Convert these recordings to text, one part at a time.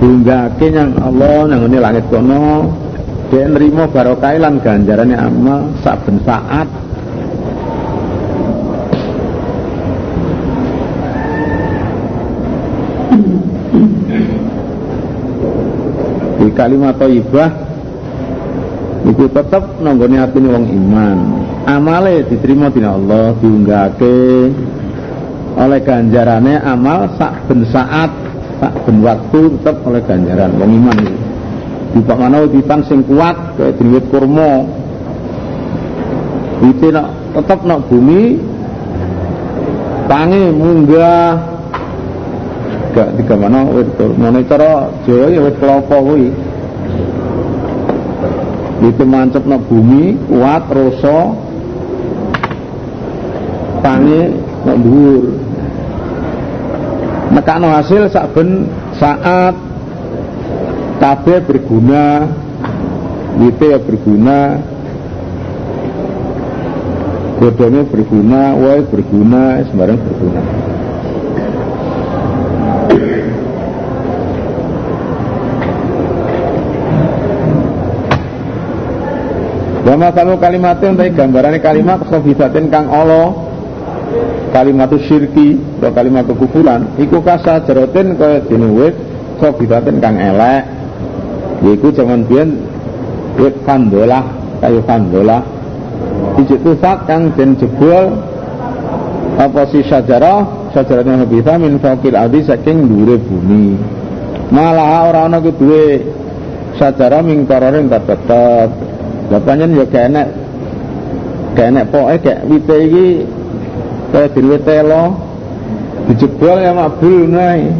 Bunggake yang Allah nang ngene langit kono. Dia nerima barokah lan ganjarane amal saben saat. Di kalimat thayyibah itu tetap nanggone atine wong iman. Amale diterima dina Allah diunggahke oleh ganjarane amal sak ben saat sak ben waktu tetap oleh ganjaran. Wong iman itu di mana witan sing kuat kayak diwit kurma. Wite nak tetap nak bumi tangi munggah. Gak tiga mana wit kurma. Cara Jawa ya wit kuwi. Itu mancep nak bumi kuat rasa tangi nak dhuwur nekakno hasil saben saat kabeh berguna wite ya berguna godone berguna wae berguna sembarang berguna. Wa masalu kalimatnya untuk gambarannya kalimat khobisatin kang Allah kalimat syirki atau kalimat kekufuran iku kasa jerotin kaya dene wit khobisatin kang elek. Yaiku zaman biyen wit fandolah kayu fandolah dijik tufak kang den jebol apa si sajarah? Sajarahnya habitha min faqil adi saking dure bumi. Malah orang ana duwe sajarah mingkarorin tetep. Bapaknya ya gak enak Gak enak pokoknya gak wite ini Kaya diri telo. Dijebol ya makbul nai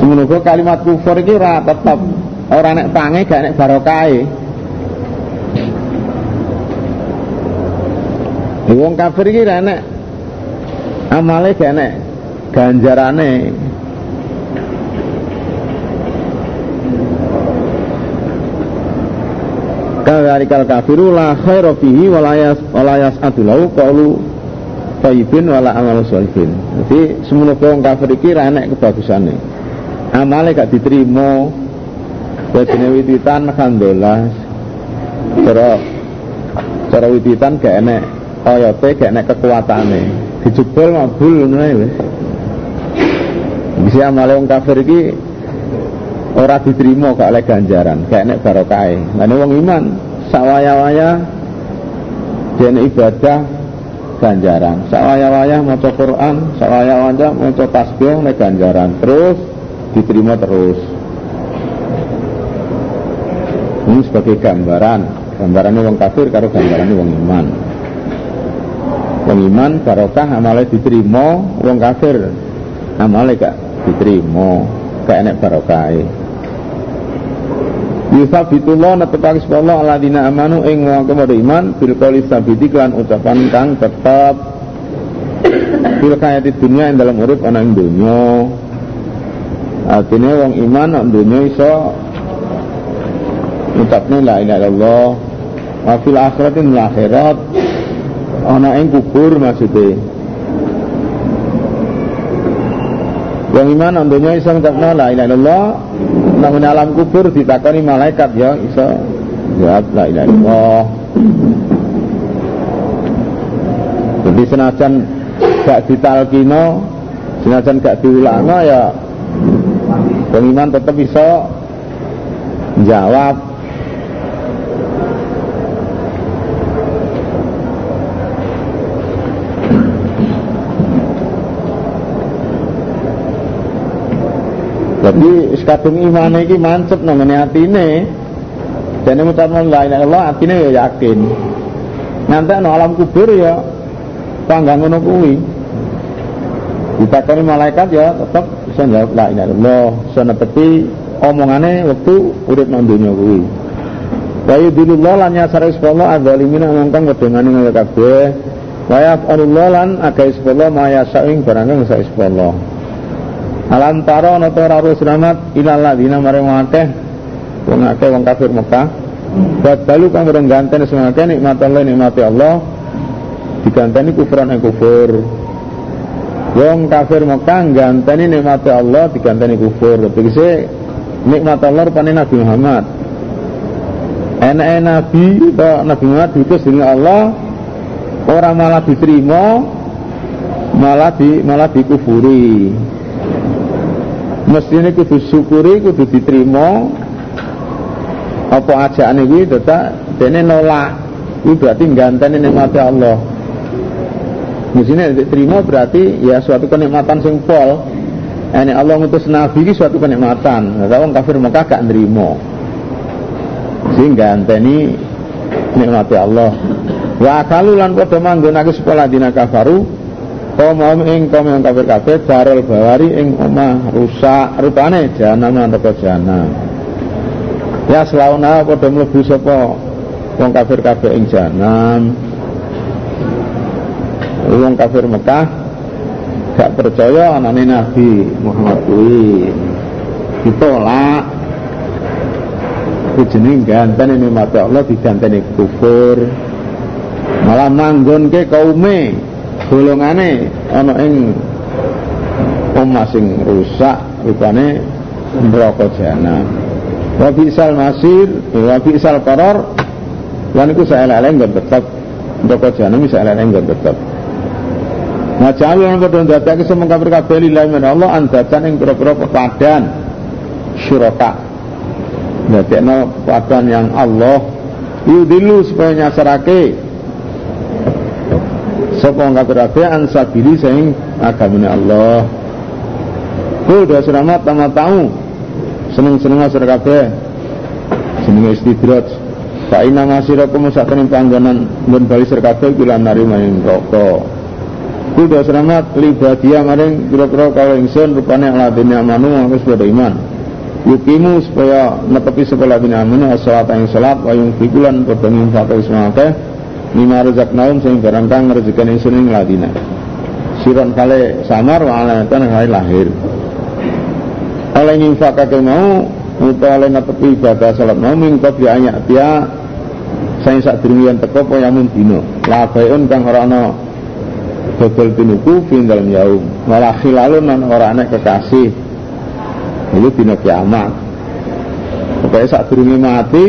Semenunggu kalimat kufur ini ora tetap Orang nek pange gak enak barokai Wong kafir ini enak Amalnya gak enak Ganjarane. Kadzalikal kafiru la khaira fihi wa la yas wa la yas'atulahu qaulu thayyibin wala amal sholihin. Jadi semono wong kafir iki ra enek kebagusane. Amale gak diterima. Wajine wititan alhamdulillah. Cara cara wititan gak enek oyote gak enek kekuatane. Dijebol mabul ngono ae wis. Bisa amale wong kafir iki ora diterima gak oleh ganjaran gak enek barokai lan wong iman sawaya-waya dene ibadah ganjaran. Sawaya-waya maca Quran sawaya-waya maca tasbih nek ganjaran. Terus diterima terus. Ini sebagai gambaran. Gambarannya wong kafir karo gambarannya wong iman. Wong iman barokah amalnya diterima wong kafir amalnya gak diterima. Gak barokai Yusabitullah netepake Allah aladina amanu ing wong kepada iman bil sabiti lan ucapan kang tetep. Fil kayati dunia ing dalam urip ana ing artinya wong iman nek donya iso ngucapne la ilaha illallah. Wa fil akhirati akhirat ana ing kubur maksudnya Wong iman andonya iso ngucapno la ilaha illallah namun alam kubur ditakoni malaikat ya iso. Jawab la ilaha illallah. Jadi senajan gak ditalkino senajan gak diulangno ya pengiman tetap bisa jawab Jadi sekadung iman iki mancep nang atine. Dene ngucapno la ilaha illallah atine ya yakin. Nanti no alam kubur ya panggang ngono kuwi. Ditakoni malaikat ya tetap bisa jawab la ilaha illallah, bisa omongane waktu urip nang donya kuwi. Wa yudilullah lan yasara Allah adzalimin ngongkong wedengane ngene kabeh. Wa yaf'alullah lan aga isballah ma yasa'ing barang kang Allah. Alam taro ana selamat ilal ladina maring akeh wong akeh wong kafir Mekah. Badalu kang ora ganten semake nikmat Allah nikmati Allah diganteni kufuran yang kufur. Wong kafir Mekah ganteni nikmat Allah diganteni kufur. Tegese nikmat Allah rupane Nabi Muhammad. Enak Nabi atau Nabi Muhammad diutus dengan Allah orang malah diterima malah di malah dikufuri. Mestinya kudu syukuri kudu diterima apa ajaane kuwi tetap dene nolak. Itu berarti ganteni nikmat Allah. Sini diterima berarti ya suatu kenikmatan sing pol. Ini Allah ngutus nabi ini suatu kenikmatan. Orang kafir Mekah gak nerima. Sehingga anteni nikmati Allah. Wa akalu lan padha manggonake sekolah dina kafaru kaum ing kaum yang kafir kafir darul bawari ing omah. Rusak. Rupane jahanam antara jahanam. Ya selauna padha mlebu sapa? Wong kafir kafir ing jahanam wong kafir Mekah gak percaya anane Nabi Muhammad kuwi. Ditolak. Jeneng gantene nikmat Allah diganteni kufur. Malah manggon ke kaume golongane ana ing omah sing rusak rupane neraka jahanam wa bisal masir wa bisal qaror. Lan iku saelek-elek nggon tetep. Neraka jahanam bisa elek-elek nggon tetep. Nah jalu yang padha ndadake kafir kabeh lillahi min Allah andatan ing pira-pira pepadan syuraka. Ndadekno padan yang Allah yudilu supaya nyasarake sapa kafir kabeh ansabili sing agamane Allah. Kul do selamat tamat tahu seneng-seneng asar kabeh jenenge istidraj Fa inna masirakum sakene panggonan mun bali sir kabeh kula nari maring rokok. Kuda selamat libadia maring kira-kira kalau ingsun rupane aladini amanu mangkus pada iman. Yukimu supaya netepi sekolah bini amanu as-salat yang salat wa yung fikulan pada ngimfaka ismake lima rezak naum sing barang kang rezekan ingsun ing ladina. Siron kale samar wa alamatan kale lahir. Oleh ngimfaka ke mau utawa oleh netepi ibadah salat mau mingkot ya anyak dia saya sak diriyan teko apa yamun dino. Labayun kang ora Dodol tinuku fin dalam yaum Malah khilalun nan orang anak kekasih Itu dina kiamat Pokoknya saat durungi mati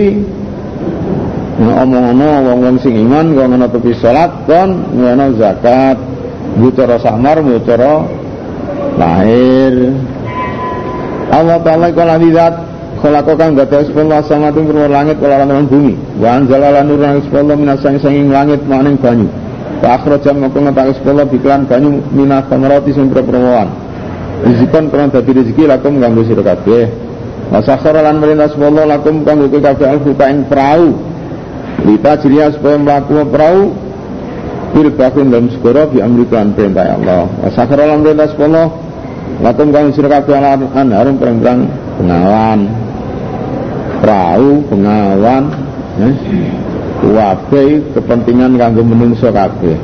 Ngomong-ngomong wong-wong sing iman Ngomong tepi sholat Kon ngono zakat Bucara samar Bucara lahir Allah Ta'ala kala didat Kholako kang gada sepuluh sama itu langit Kala lan bumi Wa anjala nur nangis sepuluh minasang sanging langit Maning banyu Wa jam mongko ngetake sekolah biklan banyu minat samarati sing perpromoan. Rizikon kurang dadi rezeki lakum ganggu sira kabeh. Wa sakhara lan merintah sekolah lakum kanggo kabeh alfuka ing perahu. Lita jiria supaya melaku perahu Bil bakun dalam segera bi amrikan perintah Allah. Wa sakhara lan merintah sekolah lakum kanggo sira kabeh anharum perang pengawan. Perahu, pengawan, eh? wabe kepentingan kanggo menungso kabeh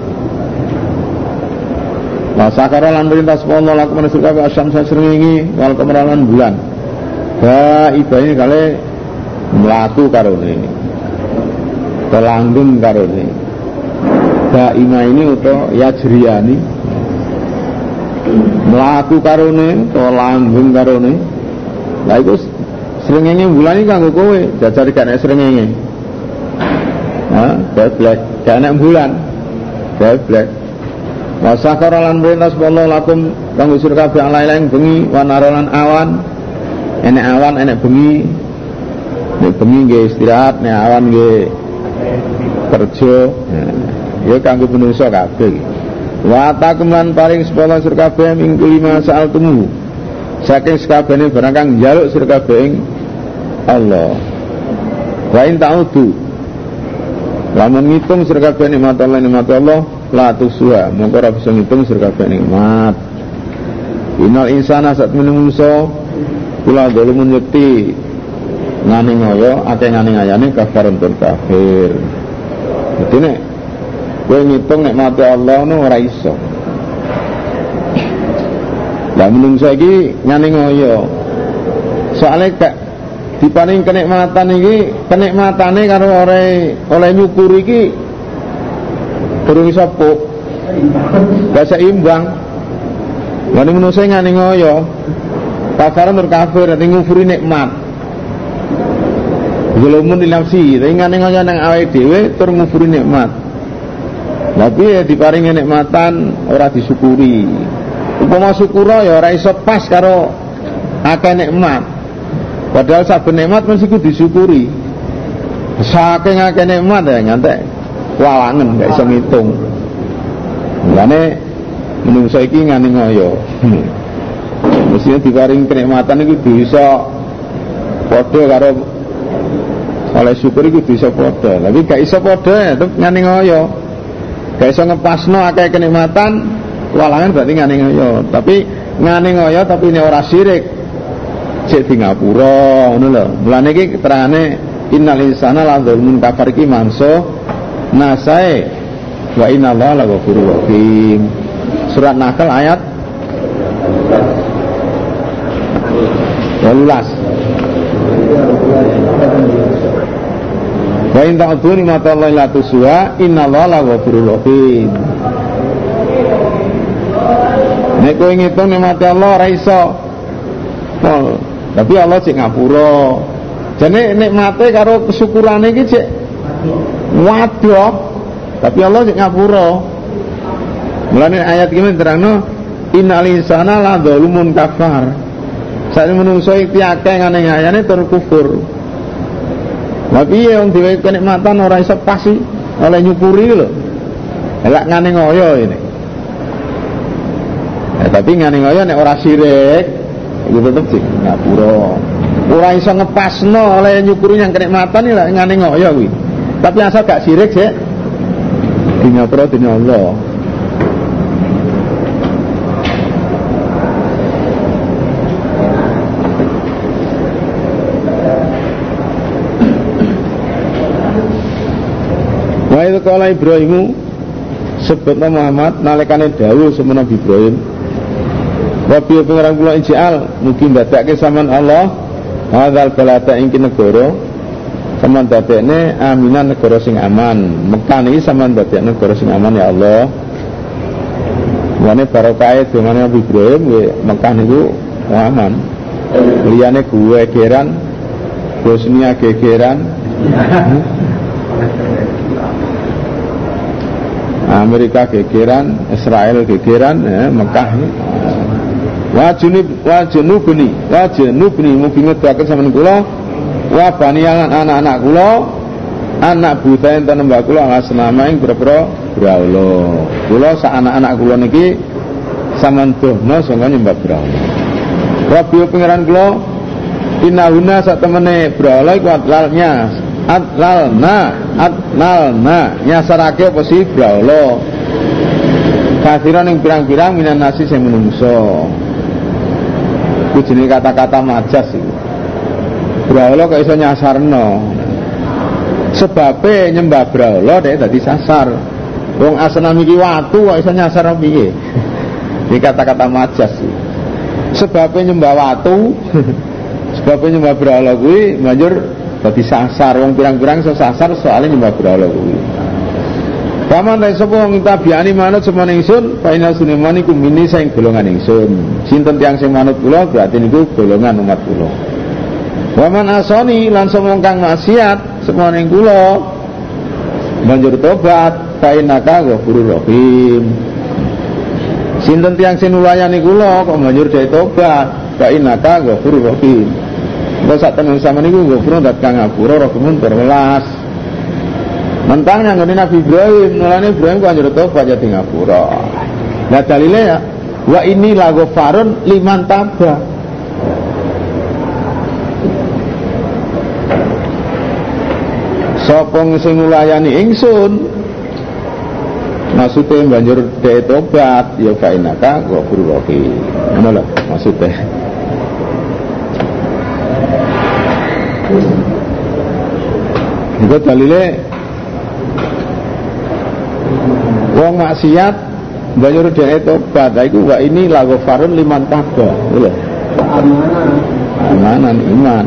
Wa sakara lan perintah Allah laku manusia kabeh asyam srengenge wal kemeralan bulan. Ba ibane kale mlaku karone. Telanggung karone. Ba ima ini utawa yajriyani mlaku karone utawa langgung karone. Iku srengenge bulan iki kanggo kowe, jajar gak srengenge. Geblek, gak enak bulan. Geblek. Wa sakara lan perintah Allah lakum kang usir kabeh lain bengi wa narolan awan. Enek awan, enek bengi. Nek bengi nggih istirahat, nek awan nggih kerja. Ya kanggo menungso kabeh. Wa takum lan paring sepuluh sir kabeh minggu lima saal temu. Saking sekabehane barang kang njaluk sir kabeh Allah. Wa in ta'udu Lamun ngitung sira kabeh nikmat Allah nikmat Allah la tuswa mongko ora bisa ngitung sira kabeh nikmat. Inal insana saat menungso kula dolumun yakti ngani ngoyo ate ngani ngayane kafarun tur kafir. Dadi nek kowe ngitung nikmat Allah nu ora iso. Lah menungso iki ngani ngoyo. Soalnya gak diparing kenikmatan iki kenikmatane karo oleh oleh nyukur iki durung iso puk gak seimbang Lan manusa ngene ngoyo. Kafaran tur kafir dadi ngufuri nikmat. Zulumun di nafsi, tapi ngoyo nang awake tur ngufuri nikmat. Tapi ya diparingi nikmatan ora disyukuri. Upama syukura ya ora iso pas karo akeh nikmat. Padahal saben nikmat mesti kudu disyukuri. Saking akeh nikmat ya nyantek walangen gak iso ngitung. Mulane menungso iki ngene ngoyo. Hmm. Mestinya diparing kenikmatan itu bisa padha karo oleh syukur itu bisa padha. Tapi gak iso padha ya tetep ngene ngoyo. Gak iso ngepasno akeh kenikmatan walangan berarti ngane ngoyo. Tapi ngane ngoyo tapi ini ora syirik. Cek di ngapura ngono lho. Mulane innal insana la dzulmun kafar manso nasae wa inna Allah la ghafurur rahim. Surat Nahl ayat 12 Wa in ta'udhu nimatallahi la Allah la ghafurur rahim. Nek kowe ngitung nikmate Allah ora iso. Tapi Allah cek ngapura. Jane nikmate karo kesyukurane iki cek waduh. Tapi Allah cek ngapura. Mulane ayat iki terangno innal insana la dzalumun kafar. Saat menungso iki akeh ngene ayane tur kufur. Lah piye wong dhewe kenikmatan ora iso pasti oleh nyukuri lho. Elak ngane ngoyo ini. Ya, tapi ngane ngoyo nek ora sirik itu tetep sih ngapura. Ora iso ngepasno oleh nyukuri yang kenikmatan iki ngane ngoyo kuwi. Tapi asal gak sirik sih di ngapura dene Allah. Wa itu kala Ibrahimu sebutna Muhammad nalikane dawuh semana Ibrahim. Wa bi pengarang kula ijal mugi ndadekake sampean Allah hadzal balata ing negara sampean dadekne aminan negara sing aman. Mekah niki sampean dadekne negara sing aman ya Allah. Wane barokah dongane Nabi Ibrahim nggih Mekah niku aman. Liyane gue geran Bosnia gegeran Amerika gegeran, Israel gegeran, ya, Mekah. Wa junub wa junubni, wa junubni mugi ngedaken sampeyan kula wa anak-anak kula anak buta enten mbak kula ala senama ing boro-boro braula. Kula anak-anak kula niki sampean dohna sanga nyembah braula. Rabbi pangeran kula inahuna sak temene braula iku atlalnya atlalna atlalna. Nyasarake apa sih? Braula kathiran yang pirang-pirang minan nasi saya menungso. Itu jenis kata-kata majas itu braula kok iso nyasarno? Sebabnya nyembah braula deh tadi sasar. Wong asana miki watu kok iso nyasar piye? Ini kata-kata majas sih sebabnya nyembah watu sebabnya nyembah braula kuwi banjur dadi sasar wong pirang-pirang sasar soalnya nyembah brahala kuwi. Paman ta sapa wong tabiani manut semana ingsun? Fa inna suneman iku mini sing golongan ingsun. Sinten tiyang sing manut kula? Berarti niku golongan umat kula. Waman asoni lan sapa kang maksiat semana ing kula? Banjur tobat fa innaka ghafurur rahim. Sinten tiyang sing nulayani kula? Kok banjur dhewe tobat? Fa innaka ghafurur rahim Kau saat temen sama niku gofro dat kang ngapura rokumun berwelas. Mentang yang Nabi Ibrahim, nulani Ibrahim ku anjur tobat jadi ngapura. Nah dalilnya ya, wa ini lagu farun liman taba. Sopong sing ngulayani ingsun maksudnya banjur de tobat ya fa inaka ghafurur rahim. Ngono lho maksudnya. Itu dalile wong maksiat banjur dhek tobat. Lah iku wa ini lagu farun liman taba. Lho. Amanan iman.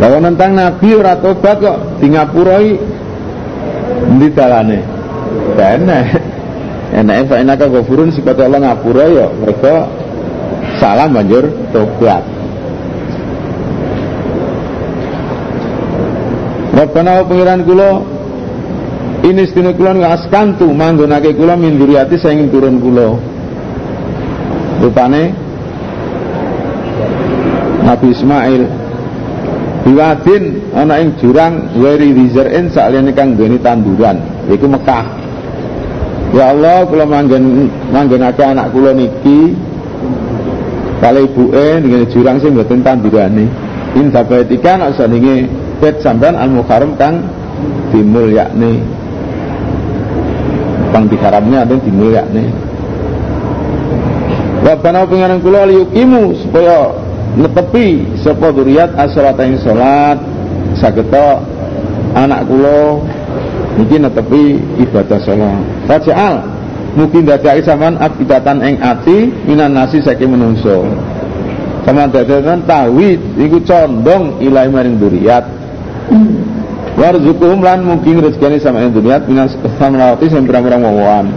Bahwa tentang Nabi ora tobat kok di ngapuroi ndi dalane. enak enak fa inaka ghafurun sifat Allah ngapura ya mereka salah banjur tobat Rabbana wa pengiran kula ini sedina kula ngaskantu manggonake kula min duriyati saing turun kula rupane Nabi Ismail Biwadin ana ing jurang weri rizrin sakliyane kang duweni tanduran yaiku Mekah. Ya Allah kula manggen manggenake anak kula niki kali ibuke dengan jurang sing mboten tandurane. In dapetika nek saninge pet sampean al mukarram kang dimulyakne. Kang diharamnya ada dimulyakne. Pengen kula liyukimu supaya netepi sapa duriat as-salat ing salat sageta anak kula niki netepi ibadah salat fajal mungkin dadake sampean abidatan ing ati minan nasi saking menungso. Sama dadakan tawid iku condong ilahi maring duriat warzukuhum lan mungkin rezekine sama ing duriat minan samarati sing pirang-pirang wawan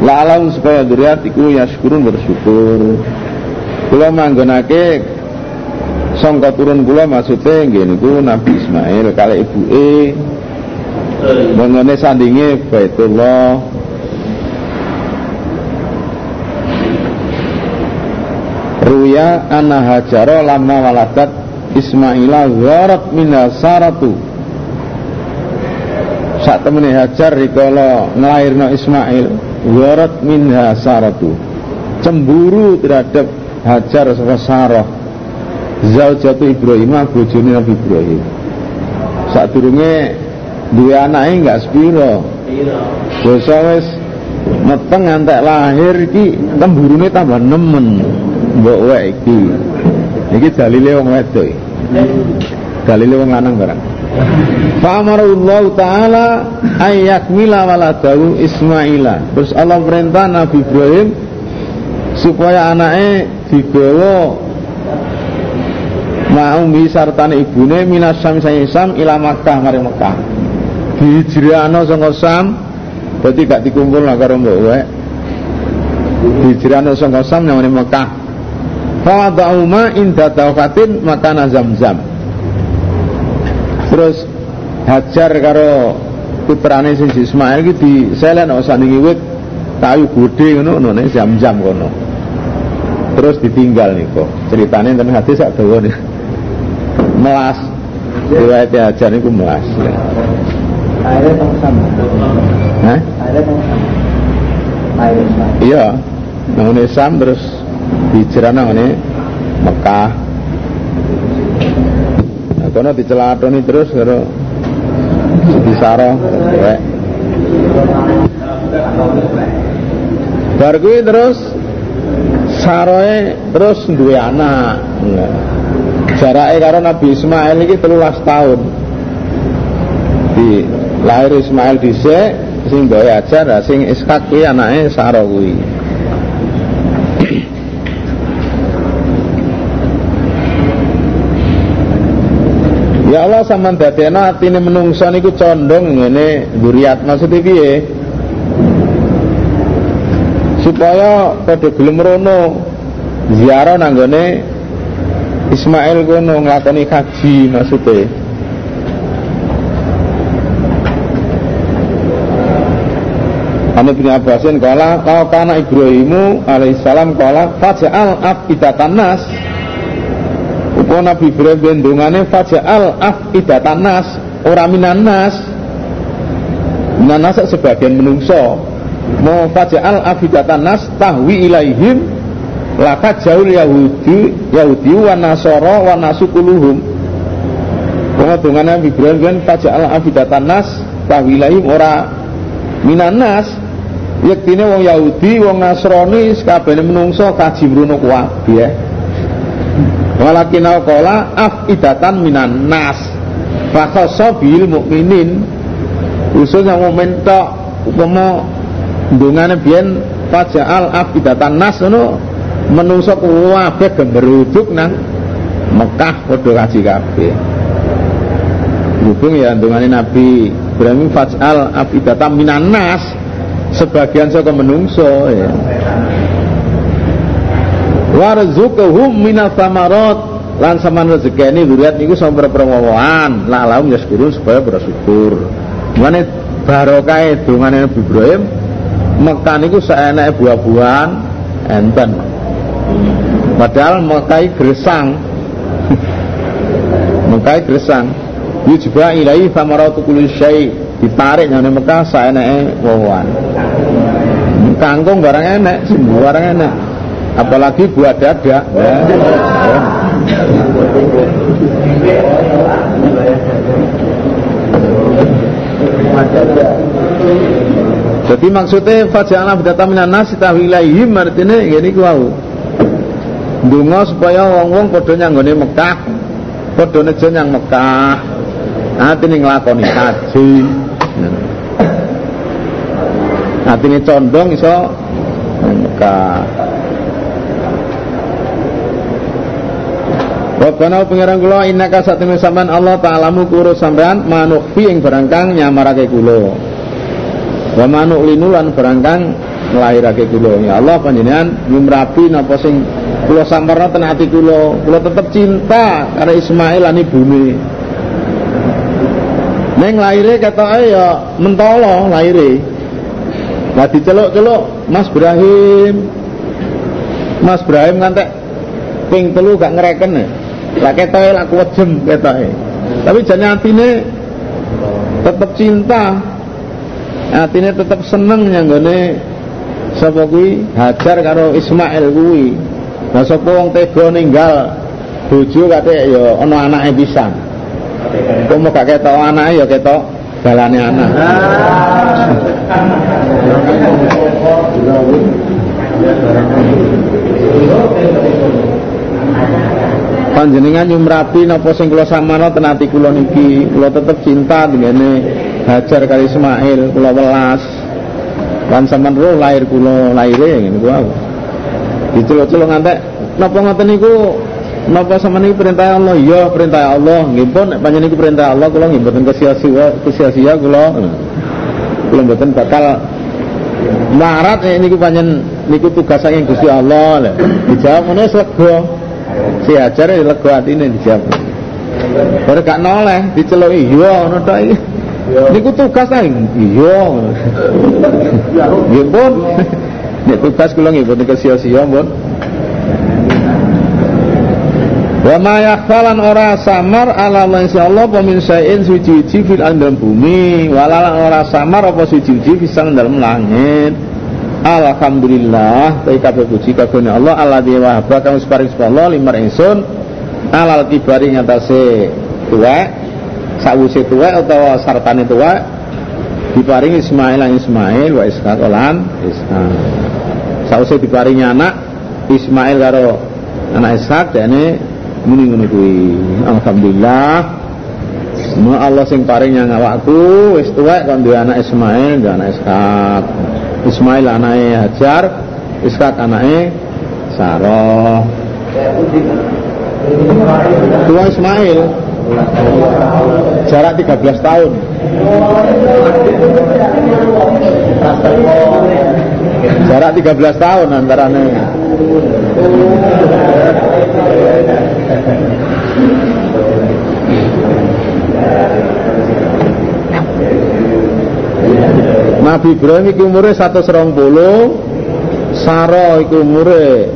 La'alam supaya duriat iku yaskurun bersyukur kula manggonake sangka turun kula maksude nggih niku Nabi Ismail kali ibuke. Mangane sandinge Baitullah Ruya anna hajara lama waladat Ismaila gharat minha saratu. Saat temene hajar rikala nglairno Ismail gharat minha saratu. Cemburu terhadap Hajar saka Sarah Zaujatu Ibrahim bojone Nabi Ibrahim. Sadurunge duwe anake enggak sepiro? Dosa wis meteng antek lahir iki temburune tambah nemen mbok wek iki iki dalile wong wedok dalile wong lanang barang Allah Ta'ala ayak mila waladahu Ismaila Terus Allah perintah Nabi Ibrahim Supaya anaknya digawa Ma'umi sartane ibune minas sam Sam ila Makkah mari Makkah. Dihijrahno saka Sam berarti gak dikumpul karo mbok wae. Dihijrahno saka Sam namane Makkah. Fawada'uma inda taufatin makana zam-zam. Terus Hajar karo putrane sing Ismail iki diselen ana sandingi wit kayu gedhe ngono ngono zam-zam kono. Terus ditinggal nih kok. Ceritanya tentang hati sak dawa nih. Melas. Riwayat ajar niku melas ya. airnya sama Hah? airnya sama iya. Nang Sam terus hijrah nang Mekah. Nah kono dicelatoni terus karo Saro Bar terus saroe terus duwe anak. Jarake karo Nabi Ismail iki 13 tahun. Di lahir Ismail dhisik sing bae ajar sing Ishak kuwi anake Saro kuwi Ya Allah sampean dadekno atine menungso niku condong ngene duriat maksudnya piye? supaya pada gelem rono ziarah nanggone Ismail kono nglakoni kaji maksudnya. Anu bin Abbasin kala kau kana Ibrahimu alaihissalam kala faja'al afidatan nas Upo Nabi Ibrahim bendungane faja'al afidatan nas ora minan nas. Minan nas sebagian menungso. Mau faja'al afidatan nas tahwi ilaihim laka jauh Yahudi Yahudi wa Nasara wa nasukuluhum. Pengadungan Nabi Ibrahim kan faja'al afidatan nas tahwi ilaihim ora minan nas. Yektine wong Yahudi wong Nasrani sekabehane menungso kaji mrono kabeh walakin qala afidatan minan nas. Fa bil mukminin khusus yang momen tok upama ndungane biyen faja'al afidatan nas ngono menungso kabeh gemberuduk nang Mekah padha kaji kabeh. Hubung ya ndungane Nabi Ibrahim faj'al afidata minan nas sebagian saka menungso ya warzuqhum minas samarat lan saman rezekine duriat niku sampe perwowoan la lahum yaskurun supaya bersyukur mane barokah dongane Nabi Ibrahim Mekah niku seenake buah-buahan enten. Padahal Mekah gresang Mekah gresang yujba ilahi samaratu kulli syai. Ditarik nyane Mekah seenake wowoan kangkung barang enek semua barang enek apalagi buat dada ya. Jadi maksudnya fajana bidata minan nasi tahwilaihim artinya gini kuau. Dungo supaya wong-wong padha nyanggone Mekah, padha nejo nyang Mekah. Atine nglakoni haji. Atine condong iso Mekah. Rabbana pengiran kula innaka satune sampean Allah ta'alamu kuro sampean manukfi ing barang kang nyamarake kula. Wa manulinulan barang kang nglairake kula. Ya Allah panjenengan nyumrapi napa sing kula samperna ten ati kula. Kula tetep cinta karo Ismail lan ibune. Neng laire ketoke ya mentolo laire. Lah diceluk-celuk Mas Ibrahim. Mas Ibrahim ngantek ping telu gak ngereken ya. Lah ketoke lah kuwejem ketoke. Tapi jane atine tetep cinta. Atine tetep seneng nyanggone sapa kuwi Hajar karo Ismail kuwi. Lah sapa wong tega ninggal bojo kate ya ana anake pisan. Kok mau gak ketok anake ya ketok balane anak. panjenengan nyumrapi napa sing kula samana tenati kula niki. Kula tetep cinta dengene Hajar kali Ismail kula welas. Lan sampean roh lahir kula lahire ngene ku aku. Diceluk-celuk ngantek napa ngoten niku? Napa sampean niki perintah Allah? Iya perintah Allah. Nggih pun nek panjenengan niku perintah Allah kula nggih mboten kesia-sia kesia-sia kula. Kula mboten bakal marat niku panjen niku tugas saking Gusti Allah. Lho dijawab ngene lega si ajar ya lega atine dijawab. Baru gak noleh diceluki iya ngono tok iki. Niku tugas ta iya. Nggih pun nek tugas kula nggih boten kesia-sia pun Wa ma ora samar ala Allah syai'in suci-suci fil dalam bumi. Walalan ora samar apa suci-suci fisang dalam langit Alhamdulillah Tapi kabeh puji kagone Allah. Di wahaba kang separing Allah limar ingsun. Alal kibari ngatasé tuwek sawuse tuwek utawa sartane tuwek. Diparingi Ismail lan Ismail wa Ishaq lan Ishaq. Sawuse diparingi anak Ismail karo anak Ishaq dene muni ngono alhamdulillah. Semua Allah sing paring yang awakku wis tuwek anak Ismail duwe anak Ishaq Ismail anaknya Hajar Ishak anaknya Sarah. Tua Ismail? Jarak 13 tahun. Jarak 13 tahun antaranya Nabi Ibrahim iki umure 120 Saro iku umure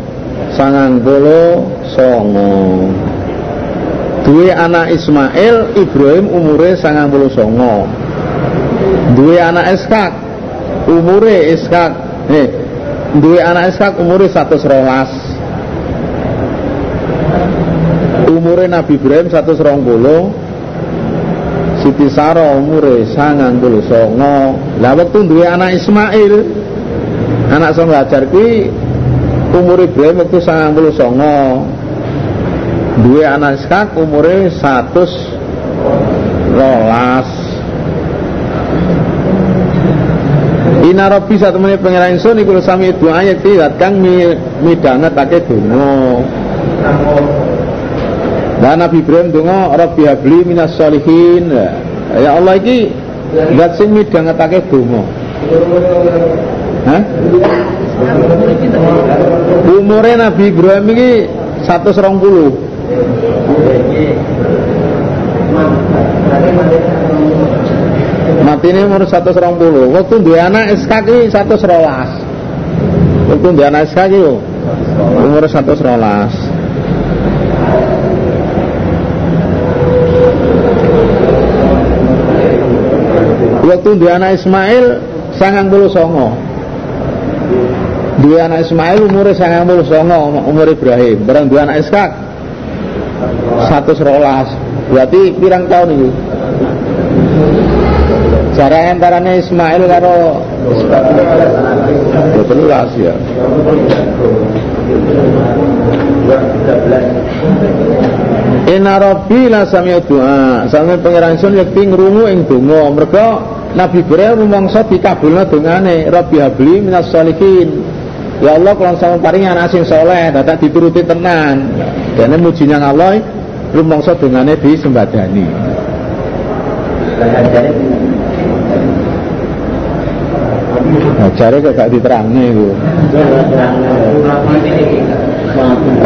90 Duwe anak Ismail Ibrahim umure 99 Duwe anak Ishak umure Ishak eh duwe anak Ishak umure 112 umure Nabi Ibrahim 120 Siti Saro umure sangang puluh songo. Lah waktu duwe anak Ismail anak song Hajar kuwi umur Ibrahim puluh songo. Duwe anak Ishak umure satus rolas. Ina Rabbi satu menit pengiran insun iku sami doa tidak kang midhangetake donga dan Nabi Ibrahim donga Rabbi habli minas solihin ya Allah iki Zat sing midhangetake donga. Hah? Umure Nabi Ibrahim iki 120. Mati ini umur 120. Waktu dia anak SK ki 112. Waktu dia anak SK ki umur 112. Waktu dia anak Ismail sangang puluh songo. Dua anak Ismail umurnya sangang puluh songo Umur Ibrahim. Barang dua anak Ishak Satu serolas Berarti pirang tahun itu Cara antaranya Ismail karo Betulas ya. Inna Rabbi la sami doa Sami pengiran sun yakti ngrungu ing donga. Mereka Nabi Ibrahim rumangsa dikabulna dongane Rabbi habli minas sholihin Ya Allah kalau sama paring anak sing soleh dadak dituruti tenan. Dene mujinya Allah rumangsa dongane disembadani. Nah, jare kok gak diterangnya itu.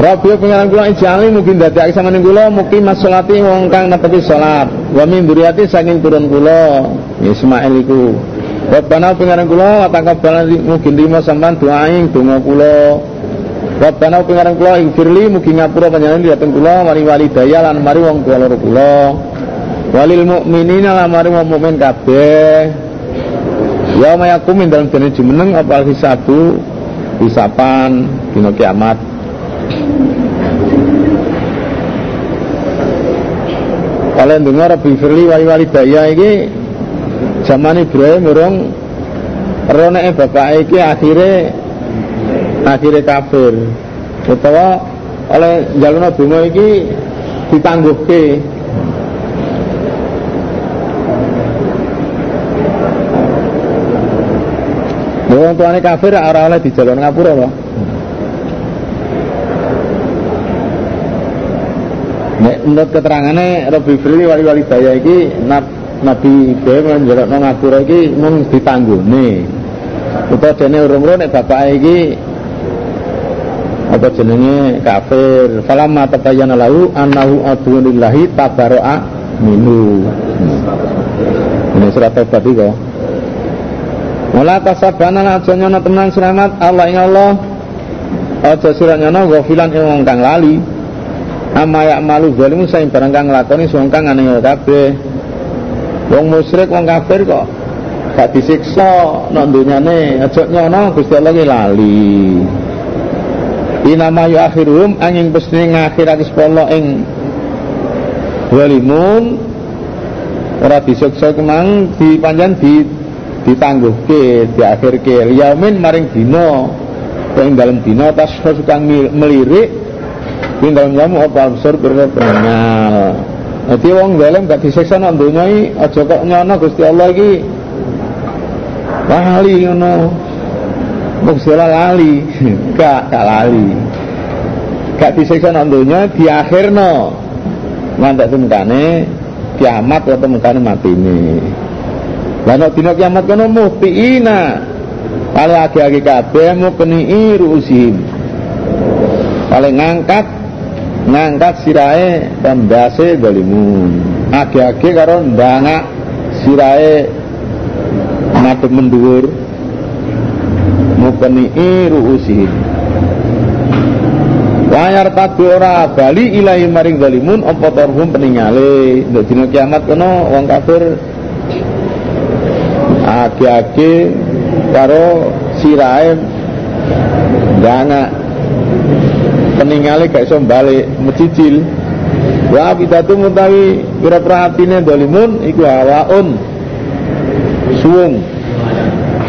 Rabbi pengiran kula ijali mungkin dadi sama kula mungkin masolati wong kang netepi salat. Wa min duriyati saking turun kula Ismail iku. Rabbana pengiran kula taqabbal mungkin terima sampean doa ing donga kula. Rabbana pengiran kula firli mungkin ngapura panjenengan dhateng kula wali walidaya lan mari wong tua loro kula. Walil mukminina lan mari wong mukmin kabeh. Ya mayakumin dalam jenis jumeneng apa hisabu hisapan dina kiamat Kalian dengar Rabbi Firli wali wali daya ini zaman Ibrahim urung rone bapak iki akhirnya akhirnya kafir utawa oleh jalur bunga iki ditangguhke Wong tuane kafir ora oleh dijalon ngapura loh. Nek menurut keterangannya Robi Fili wali-wali daya iki Nabi Ibrahim njaluk nang ngapura iki mung ditanggone. Utawa dene urung-urung nek bapak iki apa jenenge kafir. Falamma tabayyana lahu annahu aduwwun lillahi tabarra'a minhu. Ini surat Taubat kok. Wala tasabana aja nyono tenan selamat Allah ing Allah. Aja sira nyono ghafilan wong kang lali. Amma ya malu zalimu saing barang kang nglakoni wong kang aneh kabeh. Wong musyrik wong kafir kok gak disiksa nek dunyane aja nyono Gusti Allah ki lali. Inama yu akhirum angin pesne ngakhirake sepolo ing walimun ora disiksa kemang dipanjan di ditangguhke diakhirke liyamin maring dina ing dina tas sukang melirik ing dalam jamu apa absur berpengal Jadi wong dalam gak disiksa donya iki aja kok nyono Gusti Allah iki lali ngono. Gusti Allah lali gak gak lali. Gak disiksa nang donya diakhirno. Mantek temkane kiamat atau mati matine. Lah nek dina kiamat kono muhtiina. Kali agi-agi kabeh mukni ruusim. Paling ngangkat ngangkat sirahe pembase galimun. Agi-agi karo ndangak sirahe madhep mendhuwur. Mukni ruusim. Wayar tadu ora bali ilahi maring zalimun apa tarhum peningale. Ndek dina kiamat kono wong kafir agi-agi karo sirahe dana peningale gak iso balik mecicil wa bidatu mutawi atine dolimun iku hawaun. Suwung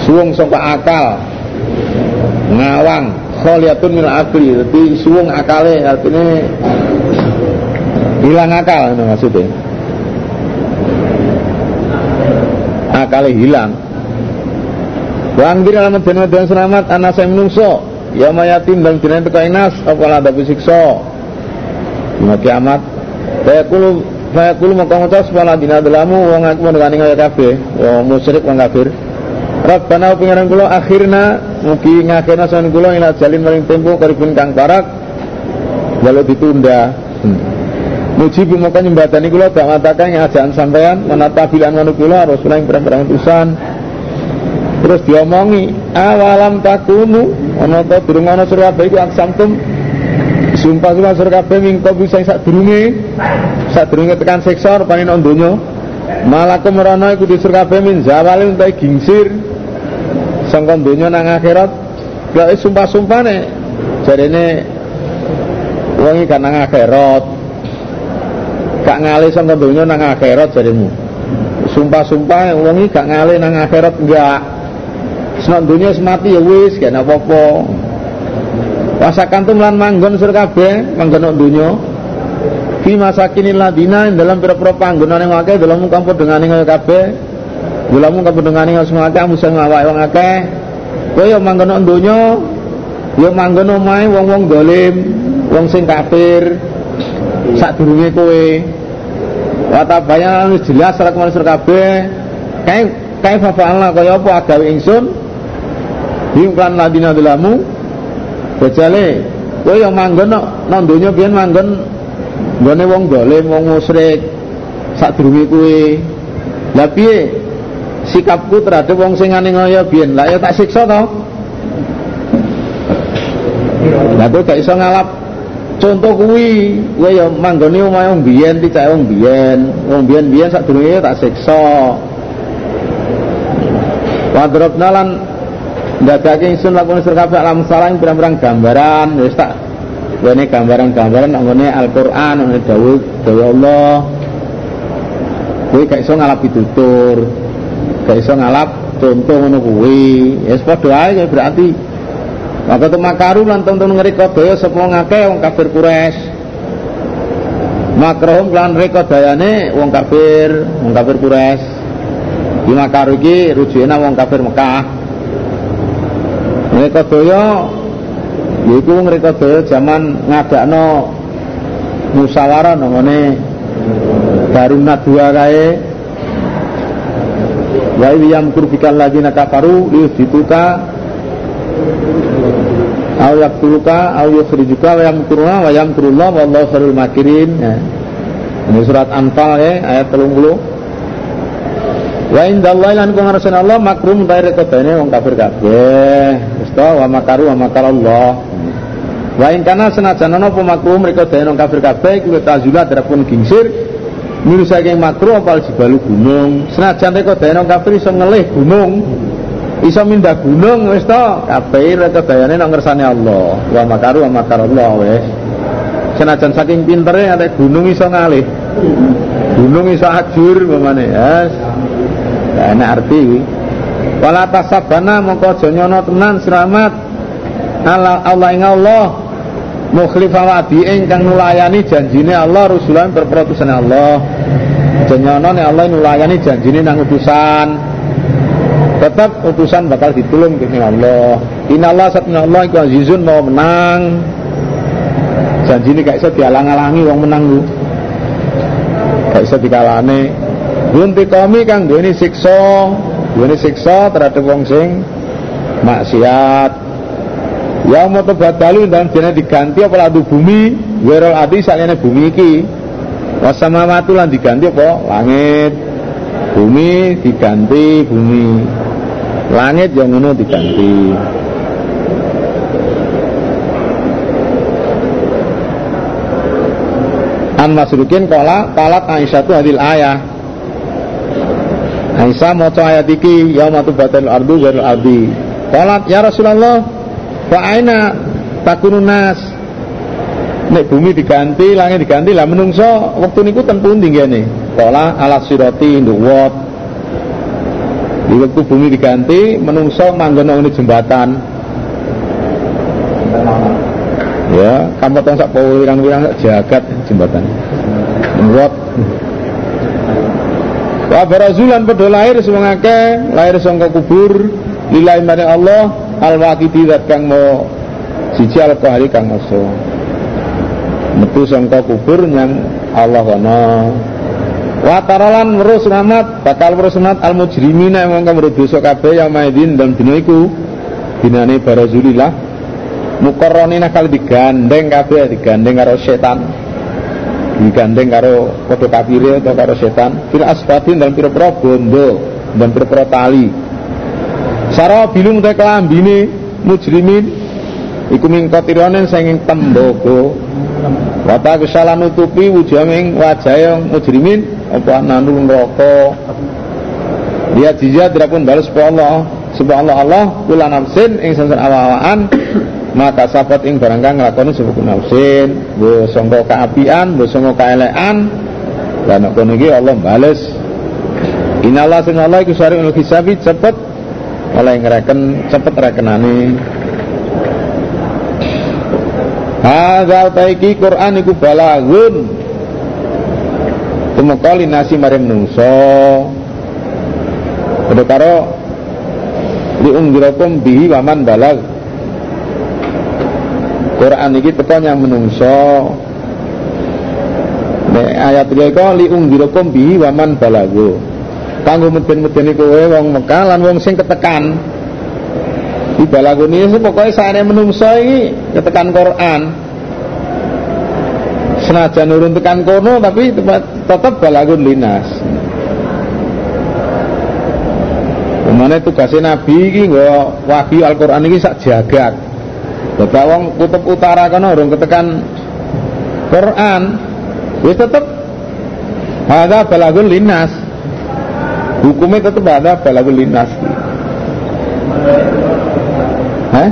suwung sangka akal. Ngawang. Kholiyatun min akli jadi suwung akale artinya hilang akal maksudnya. Akale hilang. Wangdir alamat dan selamat anak saya menungso Ya mayatim dan dina teka inas Apalah ada siksa Dina kiamat Saya kulu Fa yaqulu maka ngucap sapa dina dalamu wong aku ndekane kaya kabeh, wong musyrik wong kafir. Rabbana pengiran kula akhirna mugi ngakhirna sawan kula ila jalin maring tempo karibun kang barak walau ditunda. Hmm. Muji maka nyembatani kula dak matakan yang ajaan sampean menata bilan manuk kula Rasulullah yang perang utusan. Terus diomongi awalam takunu ana ta durung ana surah iki aksamtum Sumpah sumpah sur kabeh mingko bisa sak durunge sak durunge tekan siksa rupane nang donya. Malaku merono iku disur kabeh min zawali entuk gingsir sangka donya nang akhirat. Lah sumpah-sumpane jarene wong iki nang akhirat. Gak ngalih sangka donya nang akhirat jaremu. Sumpah-sumpah wong iki gak ngalih nang akhirat enggak. Senang dunia semati ya wis gak apa-apa. Wasakantum lan manggon sur kabeh manggon dunya. Fi masakinil ladina dalam pira-pira panggonane wong akeh dalam kampung dengane kabeh. Dalam kampung dengane semua akeh musa ngawak wong akeh. Kowe yo manggon dunya yo manggon omahe wong-wong dolim wong sing kafir. Sadurunge kowe. Watabaya jelas ke mana sur kabeh. Kae kae fa'alna kaya apa agawe ingsun Hingkan ladina dalamu Bojale kowe yang manggon nang donya biyen manggon. Nggone wong dolim, wong musyrik sadurunge kowe. Lah piye? Sikapku terhadap wong sing ngene ngoyo biyen? Lah ya tak siksa to. Lah kowe gak iso ngalap. Contoh kuwi kowe ya manggone omahe wong biyen dicake wong biyen. Wong biyen-biyen sadurunge tak siksa. Wadrobna lan ndadake ingsun lakune kabeh alam salah pirang-pirang gambaran wis tak wene gambaran-gambaran nggone Al-Qur'an nggone dawuh dawuh Allah kowe gak iso ngalap pitutur gak iso ngalap contoh ngono kuwi ya wis padha ae berarti Maka tu makaru lan tonton ngerika daya sapa ngake wong kafir Quraisy. Makrohum lan reka dayane wong kafir, wong kafir Quraisy. Di makaru iki rujukna wong kafir Mekah. Mereka doyo yaiku mereka doyo zaman ngadakno musyawarah namane Darunat dua kae. Wa yang kurbikan lagi nakafaru liyusituka Au yaktuluka au yukhrijuka wa yamkuruna wa yamkurullah wallahu khairul makirin. Ya. Ini surat Anfal ya ayat 30 Wa indallahi lan kung ngarsane Allah makrum ta rekobane wong kafir kabeh. Wis wa makaru wa makar Allah. Wa in kana senajan ana apa makrum rekobane wong kafir kabeh iku tazula darapun gingsir miru saking makruh apal jibalu gunung. Senajan rekobane wong kafir iso ngelih gunung. Iso mindah gunung wis to kabeh rekobane nang ngersane Allah. Wa makaru wa makar Allah wis. Senajan saking pintere ada gunung iso ngalih. Gunung iso ajur pemane. Yes. Ya enak arti. Wala tasabana mongko aja nyono tenan selamat. Allah Allah ing Allah mukhlifa wa'di ingkang nulayani janjine Allah rusulan berperutusan Allah. Aja nyono nek Allah nulayani janjine nang utusan. Tetap utusan bakal ditulung dening Allah. Inna Allah satna Allah iku azizun mau menang. Janjine gak iso dialang-alangi wong menang lu gak iso dikalane Bunti kami kang duweni siksa, duweni siksa terhadap wong sing maksiat. Ya mau batalu dan dene diganti apa ladu bumi, werol adi sakjane bumi iki. Wasamawatu lan diganti apa? Langit. Bumi diganti bumi. Langit yang ngono diganti. An Masrukin kola kalat Aisyah tu hadil ayah Aisyah mau ayat iki yaumatu batal ardu wal ardi. Qalat ya Rasulullah fa aina takunun nek bumi diganti langit diganti lah menungso waktu niku ten pundi ngene? Qala ala sirati nduwat di waktu bumi diganti menungso manggon nang jembatan. Ya kamu tong sak wirang-wirang jagat jembatan. Nduwat Wa barazulan padha lahir semua ngake lahir sangka kubur lillahi maring Allah al waqidi zat kang mau siji al qahari kang maso. Metu sangka kubur yang Allah kono Watarolan merus Muhammad bakal merus Muhammad al mujrimina yang ngomong dosa kabeh yang maidin dan dina iku. Dinane barazulillah mukarronina kali digandeng kabeh digandeng karo setan digandeng karo padha kafire atau karo setan. Fil asfatin dalam pira-pira bondo dan pira-pira tali. Sara bilung te kelambine mujrimin iku mingkotironen sanging tembogo. Wata kesalahan nutupi wujaming wajah yang mujrimin apa nanu neraka. Dia jizya pun balas Allah subhanallah Allah kula nafsin ing sansan awaan maka sahabat ing barang kang nglakoni sapa nafsin mbok sangka kaapian mbok sangka kaelekan lan kono iki Allah bales Inallah sing Allah iku sari hisabi cepet oleh ngereken cepet rekenane Hadza taiki Quran iku balagun. Tumeka nasi mare menungso. Padha karo liunggirakum bihi waman balag. Quran iki teko yang menungso. Nek ayat iki kok liunggirakum bihi waman balagu. Kanggo meden-medeni kowe wong Mekah lan wong sing ketekan di balagun ini pokoknya saya menungso ini ketekan Quran senajan nurun tekan kono tapi tetap balagun linas Ke mana tugasnya Nabi ini wahyu Al-Quran ini sak jagat Bapak wong kutub utara kan orang ketekan Quran ya tetap ada balagun linas hukumnya tetap ada balagun linas Hah?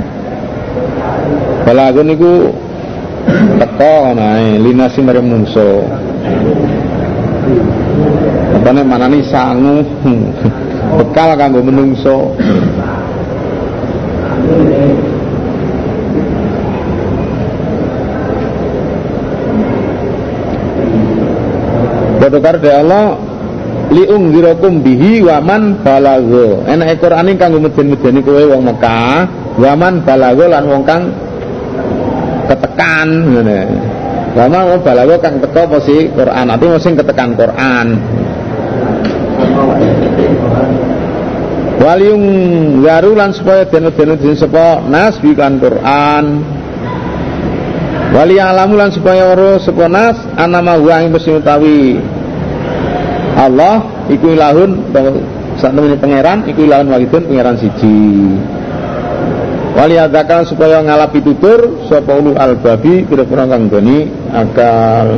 Balagun itu teko nae linasi mari menungso. Apane manani sangu bekal kanggo menungso. Padha karo Allah liung dirakum bihi waman balago. Enak Quran ini kanggo meden-medeni kowe wong Mekah Waman balago lan wong kang ketekan ngene. Waman wong balago kang teko apa sih Quran, ati sing ketekan Quran. Waliung garu lan supaya dene-dene din sapa nas kan Quran. Wali alamu lan supaya ora sapa nas anama wa ing mesti utawi Allah iku ilahun sak temene pangeran iku ilahun wahidun pangeran siji. Wali adakan supaya ngalapi tutur sapa ulul albabi kira-kira kang akal